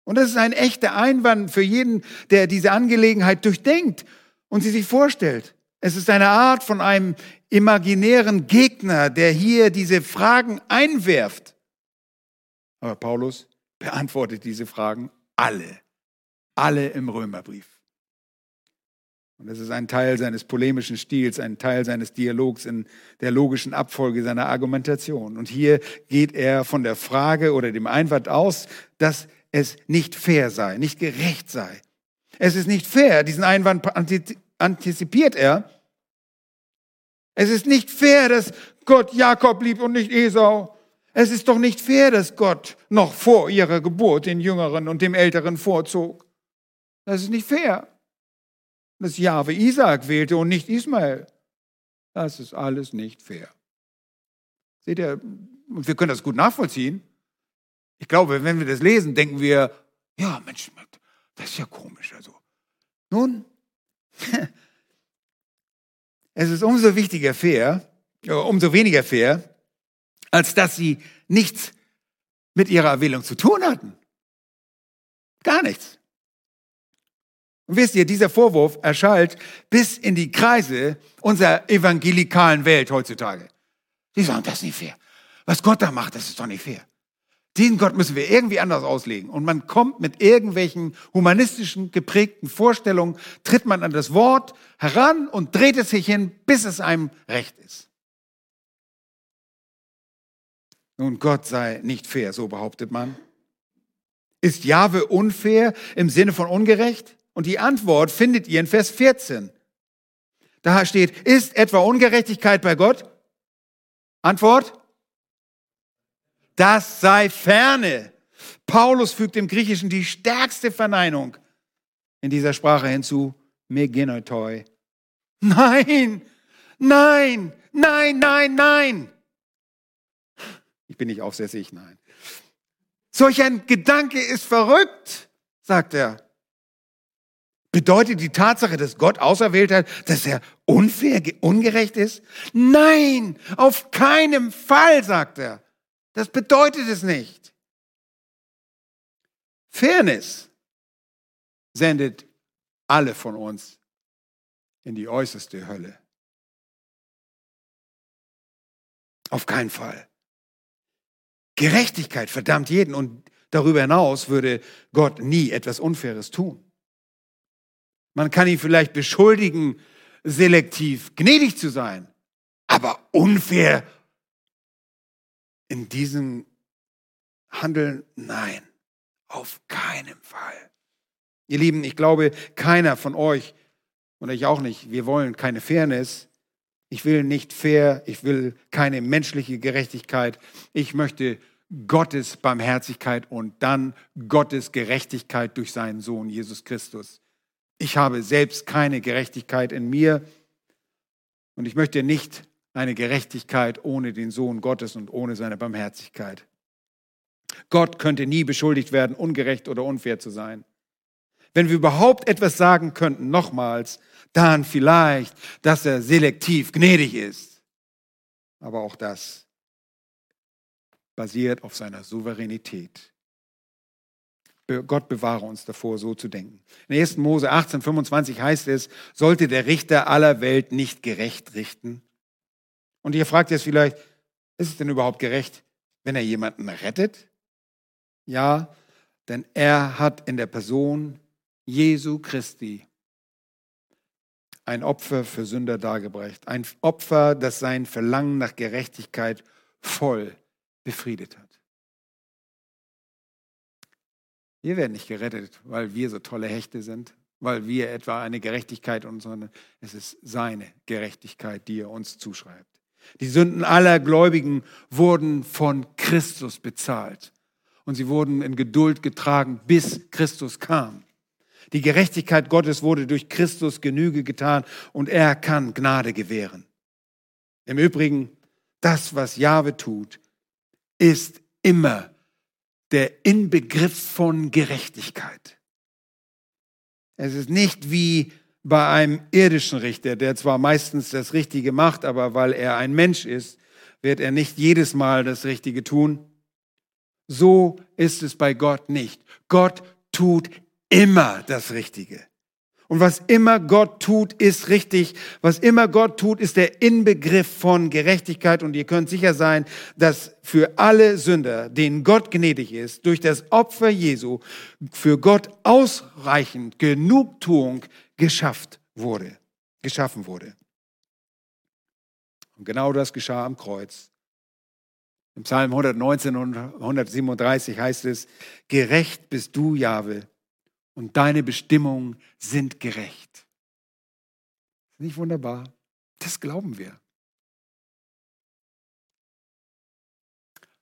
[SPEAKER 1] Und das ist ein echter Einwand für jeden, der diese Angelegenheit durchdenkt und sie sich vorstellt. Es ist eine Art von einem imaginären Gegner, der hier diese Fragen einwerft. Aber Paulus beantwortet diese Fragen alle, alle im Römerbrief. Und das ist ein Teil seines polemischen Stils, ein Teil seines Dialogs in der logischen Abfolge seiner Argumentation. Und hier geht er von der Frage oder dem Einwand aus, dass es nicht fair sei, nicht gerecht sei. Es ist nicht fair, diesen Einwand antizipiert er. Es ist nicht fair, dass Gott Jakob liebt und nicht Esau. Es ist doch nicht fair, dass Gott noch vor ihrer Geburt den Jüngeren und dem Älteren vorzog. Das ist nicht fair. Dass Jahwe Isaac wählte und nicht Ismael. Das ist alles nicht fair. Seht ihr, und wir können das gut nachvollziehen. Ich glaube, wenn wir das lesen, denken wir, ja, Mensch, das ist ja komisch. Also, nun, es ist umso wichtiger fair, äh, umso weniger fair, als dass sie nichts mit ihrer Erwählung zu tun hatten. Gar nichts. Und wisst ihr, dieser Vorwurf erschallt bis in die Kreise unserer evangelikalen Welt heutzutage. Die sagen, das ist nicht fair. Was Gott da macht, das ist doch nicht fair. Diesen Gott müssen wir irgendwie anders auslegen. Und man kommt mit irgendwelchen humanistischen geprägten Vorstellungen, tritt man an das Wort heran und dreht es sich hin, bis es einem recht ist. Nun, Gott sei nicht fair, so behauptet man. Ist Jahwe unfair im Sinne von ungerecht? Und die Antwort findet ihr in Vers 14. Da steht, ist etwa Ungerechtigkeit bei Gott? Antwort? Das sei ferne. Paulus fügt im Griechischen die stärkste Verneinung in dieser Sprache hinzu, megenotoi. Nein, nein, nein, nein, nein. Ich bin nicht aufsässig, nein. Solch ein Gedanke ist verrückt, sagt er. Bedeutet die Tatsache, dass Gott auserwählt hat, dass er unfair, ungerecht ist? Nein, auf keinen Fall, sagt er. Das bedeutet es nicht. Fairness sendet alle von uns in die äußerste Hölle. Auf keinen Fall. Gerechtigkeit verdammt jeden und darüber hinaus würde Gott nie etwas Unfaires tun. Man kann ihn vielleicht beschuldigen, selektiv gnädig zu sein, aber unfair in diesem Handeln? Nein, auf keinen Fall. Ihr Lieben, ich glaube, keiner von euch und ich auch nicht, wir wollen keine Fairness. Ich will nicht fair, ich will keine menschliche Gerechtigkeit. Ich möchte Gottes Barmherzigkeit und dann Gottes Gerechtigkeit durch seinen Sohn Jesus Christus. Ich habe selbst keine Gerechtigkeit in mir und ich möchte nicht eine Gerechtigkeit ohne den Sohn Gottes und ohne seine Barmherzigkeit. Gott könnte nie beschuldigt werden, ungerecht oder unfair zu sein. Wenn wir überhaupt etwas sagen könnten, nochmals, dann vielleicht, dass er selektiv gnädig ist. Aber auch das basiert auf seiner Souveränität. Gott bewahre uns davor, so zu denken. In 1. Mose 18, 25 heißt es, sollte der Richter aller Welt nicht gerecht richten? Und ihr fragt jetzt vielleicht, ist es denn überhaupt gerecht, wenn er jemanden rettet? Ja, denn er hat in der Person Jesu Christi ein Opfer für Sünder dargebracht. Ein Opfer, das sein Verlangen nach Gerechtigkeit voll befriedet hat. Wir werden nicht gerettet, weil wir so tolle Hechte sind, weil wir etwa eine Gerechtigkeit und sondern es ist seine Gerechtigkeit, die er uns zuschreibt. Die Sünden aller Gläubigen wurden von Christus bezahlt. Und sie wurden in Geduld getragen, bis Christus kam. Die Gerechtigkeit Gottes wurde durch Christus Genüge getan und er kann Gnade gewähren. Im Übrigen, das, was Jahwe tut, ist immer der Inbegriff von Gerechtigkeit. Es ist nicht wie bei einem irdischen Richter, der zwar meistens das Richtige macht, aber weil er ein Mensch ist, wird er nicht jedes Mal das Richtige tun. So ist es bei Gott nicht. Gott tut immer das Richtige. Und was immer Gott tut, ist richtig. Was immer Gott tut, ist der Inbegriff von Gerechtigkeit. Und ihr könnt sicher sein, dass für alle Sünder, denen Gott gnädig ist, durch das Opfer Jesu für Gott ausreichend Genugtuung geschafft wurde, geschaffen wurde. Und genau das geschah am Kreuz. Im Psalm 119 und 137 heißt es, gerecht bist du, Jahwe, und deine Bestimmungen sind gerecht. Nicht wunderbar? Das glauben wir.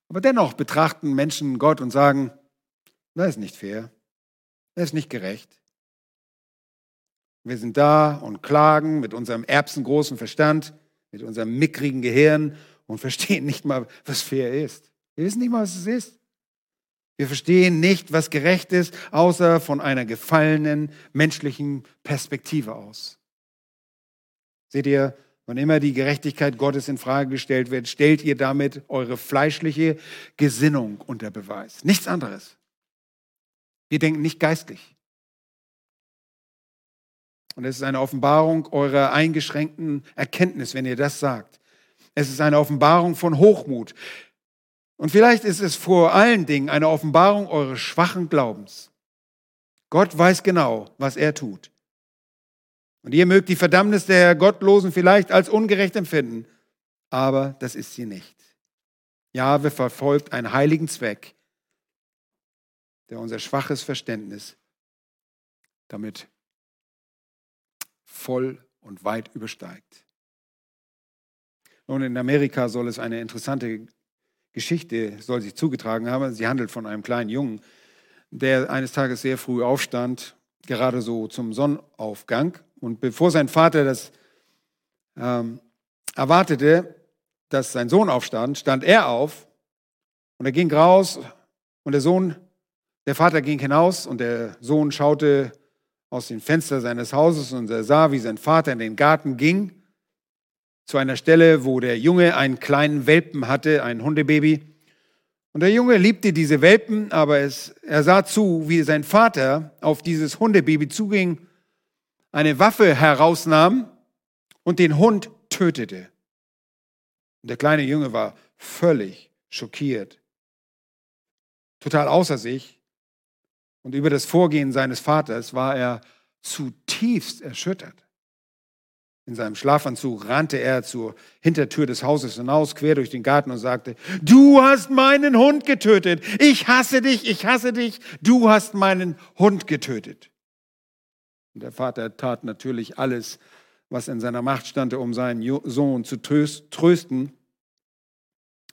[SPEAKER 1] Aber dennoch betrachten Menschen Gott und sagen, das ist nicht fair, das ist nicht gerecht. Wir sind da und klagen mit unserem erbsengroßen Verstand, mit unserem mickrigen Gehirn und verstehen nicht mal, was fair ist. Wir wissen nicht mal, was es ist. Wir verstehen nicht, was gerecht ist, außer von einer gefallenen menschlichen Perspektive aus. Seht ihr, wann immer die Gerechtigkeit Gottes in Frage gestellt wird, stellt ihr damit eure fleischliche Gesinnung unter Beweis. Nichts anderes. Wir denken nicht geistlich. Und es ist eine Offenbarung eurer eingeschränkten Erkenntnis, wenn ihr das sagt. Es ist eine Offenbarung von Hochmut. Und vielleicht ist es vor allen Dingen eine Offenbarung eures schwachen Glaubens. Gott weiß genau, was er tut. Und ihr mögt die Verdammnis der Gottlosen vielleicht als ungerecht empfinden, aber das ist sie nicht. Jahwe verfolgt einen heiligen Zweck, der unser schwaches Verständnis damit voll und weit übersteigt. Nun, in Amerika soll es eine interessante Geschichte, soll sich zugetragen haben. Sie handelt von einem kleinen Jungen, der eines Tages sehr früh aufstand, gerade so zum Sonnenaufgang. Und bevor sein Vater das ähm, erwartete, dass sein Sohn aufstand, stand er auf und er ging raus und der Sohn, der Vater ging hinaus und der Sohn schaute aus dem Fenster seines Hauses und er sah, wie sein Vater in den Garten ging zu einer Stelle, wo der Junge einen kleinen Welpen hatte, ein Hundebaby. Und der Junge liebte diese Welpen, aber es, er sah zu, wie sein Vater auf dieses Hundebaby zuging, eine Waffe herausnahm und den Hund tötete. Und der kleine Junge war völlig schockiert, total außer sich. Und über das Vorgehen seines Vaters war er zutiefst erschüttert. In seinem Schlafanzug rannte er zur Hintertür des Hauses hinaus, quer durch den Garten und sagte, du hast meinen Hund getötet. Ich hasse dich, ich hasse dich. Du hast meinen Hund getötet. Und der Vater tat natürlich alles, was in seiner Macht stand, um seinen Sohn zu trösten.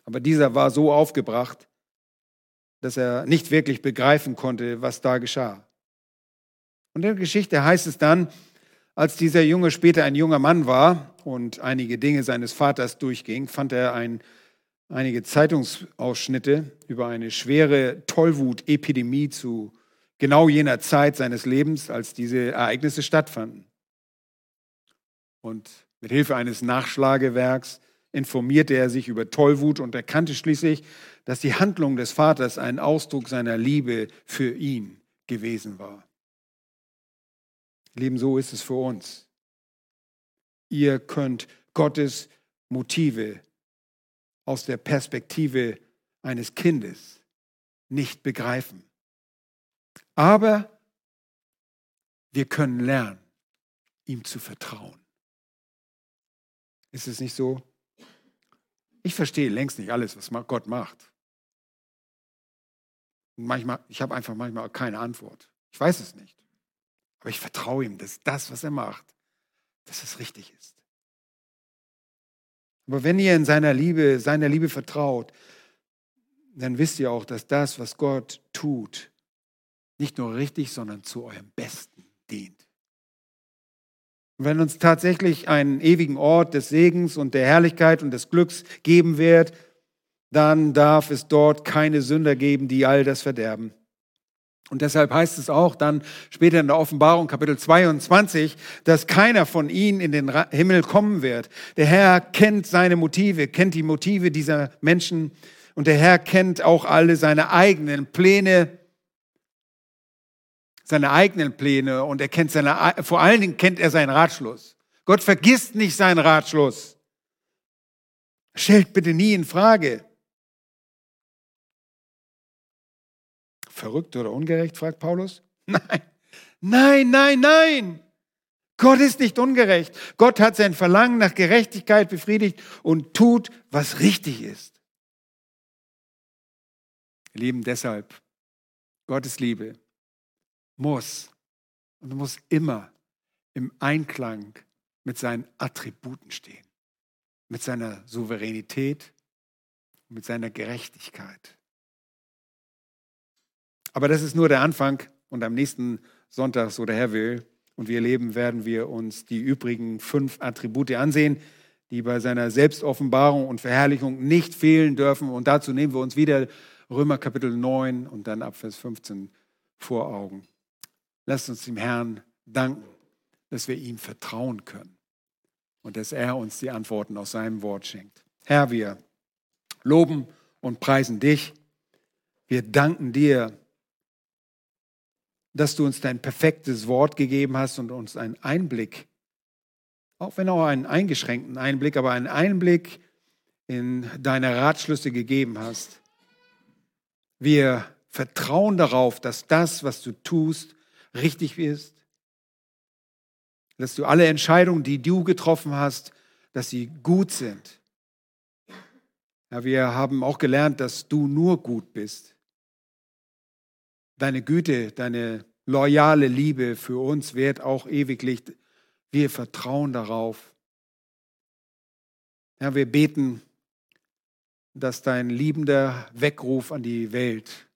[SPEAKER 1] Aber dieser war so aufgebracht, dass er nicht wirklich begreifen konnte, was da geschah. Und in der Geschichte heißt es dann, als dieser Junge später ein junger Mann war und einige Dinge seines Vaters durchging, fand er ein, einige Zeitungsausschnitte über eine schwere Tollwutepidemie zu genau jener Zeit seines Lebens, als diese Ereignisse stattfanden. Und mit Hilfe eines Nachschlagewerks informierte er sich über Tollwut und erkannte schließlich, dass die Handlung des Vaters ein Ausdruck seiner Liebe für ihn gewesen war. Lieben, so ist es für uns. Ihr könnt Gottes Motive aus der Perspektive eines Kindes nicht begreifen. Aber wir können lernen, ihm zu vertrauen. Ist es nicht so? Ich verstehe längst nicht alles, was Gott macht. manchmal, ich habe einfach manchmal keine Antwort. Ich weiß es nicht. Aber ich vertraue ihm, dass das, was er macht, dass es richtig ist. Aber wenn ihr in seiner Liebe, seiner Liebe vertraut, dann wisst ihr auch, dass das, was Gott tut, nicht nur richtig, sondern zu eurem Besten dient. Und wenn uns tatsächlich einen ewigen Ort des Segens und der Herrlichkeit und des Glücks geben wird, dann darf es dort keine Sünder geben, die all das verderben. Und deshalb heißt es auch dann später in der Offenbarung Kapitel 22, dass keiner von ihnen in den Himmel kommen wird. Der Herr kennt seine Motive, kennt die Motive dieser Menschen und der Herr kennt auch alle seine eigenen Pläne, seine eigenen Pläne und er kennt seine, vor allen Dingen kennt er seinen Ratschluss. Gott vergisst nicht seinen Ratschluss. Stellt bitte nie in Frage. Verrückt oder ungerecht, fragt Paulus. Nein, nein, nein, nein. Gott ist nicht ungerecht. Gott hat sein Verlangen nach Gerechtigkeit befriedigt und tut, was richtig ist. Ihr Lieben, deshalb, Gottes Liebe muss und muss immer im Einklang mit seinen Attributen stehen, mit seiner Souveränität, mit seiner Gerechtigkeit. Aber das ist nur der Anfang und am nächsten Sonntag, so der Herr will, und wir leben, werden wir uns die übrigen fünf Attribute ansehen, die bei seiner Selbstoffenbarung und Verherrlichung nicht fehlen dürfen. Und dazu nehmen wir uns wieder Römer Kapitel 9 und dann ab Vers 15 vor Augen. Lasst uns dem Herrn danken, dass wir ihm vertrauen können und dass er uns die Antworten aus seinem Wort schenkt. Herr, wir loben und preisen dich. Wir danken dir, dass du uns dein perfektes Wort gegeben hast und uns einen Einblick, auch wenn auch einen eingeschränkten Einblick, aber einen Einblick in deine Ratschlüsse gegeben hast. Wir vertrauen darauf, dass das, was du tust, richtig ist. Dass du alle Entscheidungen, die du getroffen hast, dass sie gut sind. Ja, wir haben auch gelernt, dass du nur gut bist. Deine Güte, deine loyale Liebe für uns währt auch ewiglich. Wir vertrauen darauf. Ja, wir beten, dass dein liebender Weckruf an die Welt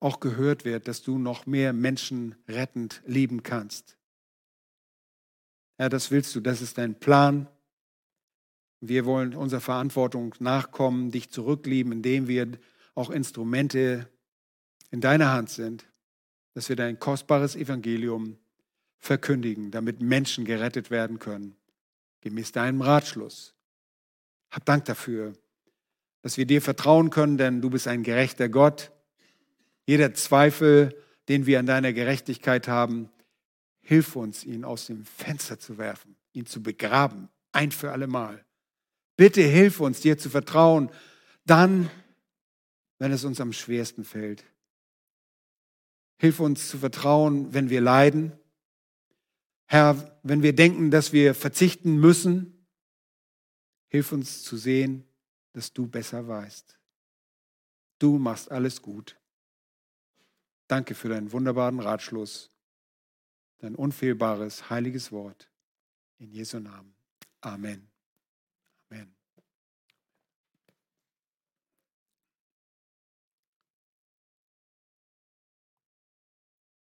[SPEAKER 1] auch gehört wird, dass du noch mehr Menschen rettend lieben kannst. Ja, das willst du, das ist dein Plan. Wir wollen unserer Verantwortung nachkommen, dich zurücklieben, indem wir auch Instrumente in deiner Hand sind, dass wir dein kostbares Evangelium verkündigen, damit Menschen gerettet werden können, gemäß deinem Ratschluss. Hab Dank dafür, dass wir dir vertrauen können, denn du bist ein gerechter Gott. Jeder Zweifel, den wir an deiner Gerechtigkeit haben, hilf uns, ihn aus dem Fenster zu werfen, ihn zu begraben, ein für allemal. Bitte hilf uns, dir zu vertrauen, dann, wenn es uns am schwersten fällt. Hilf uns zu vertrauen, wenn wir leiden. Herr, wenn wir denken, dass wir verzichten müssen, hilf uns zu sehen, dass du besser weißt. Du machst alles gut. Danke für deinen wunderbaren Ratschluss, dein unfehlbares, heiliges Wort. In Jesu Namen. Amen.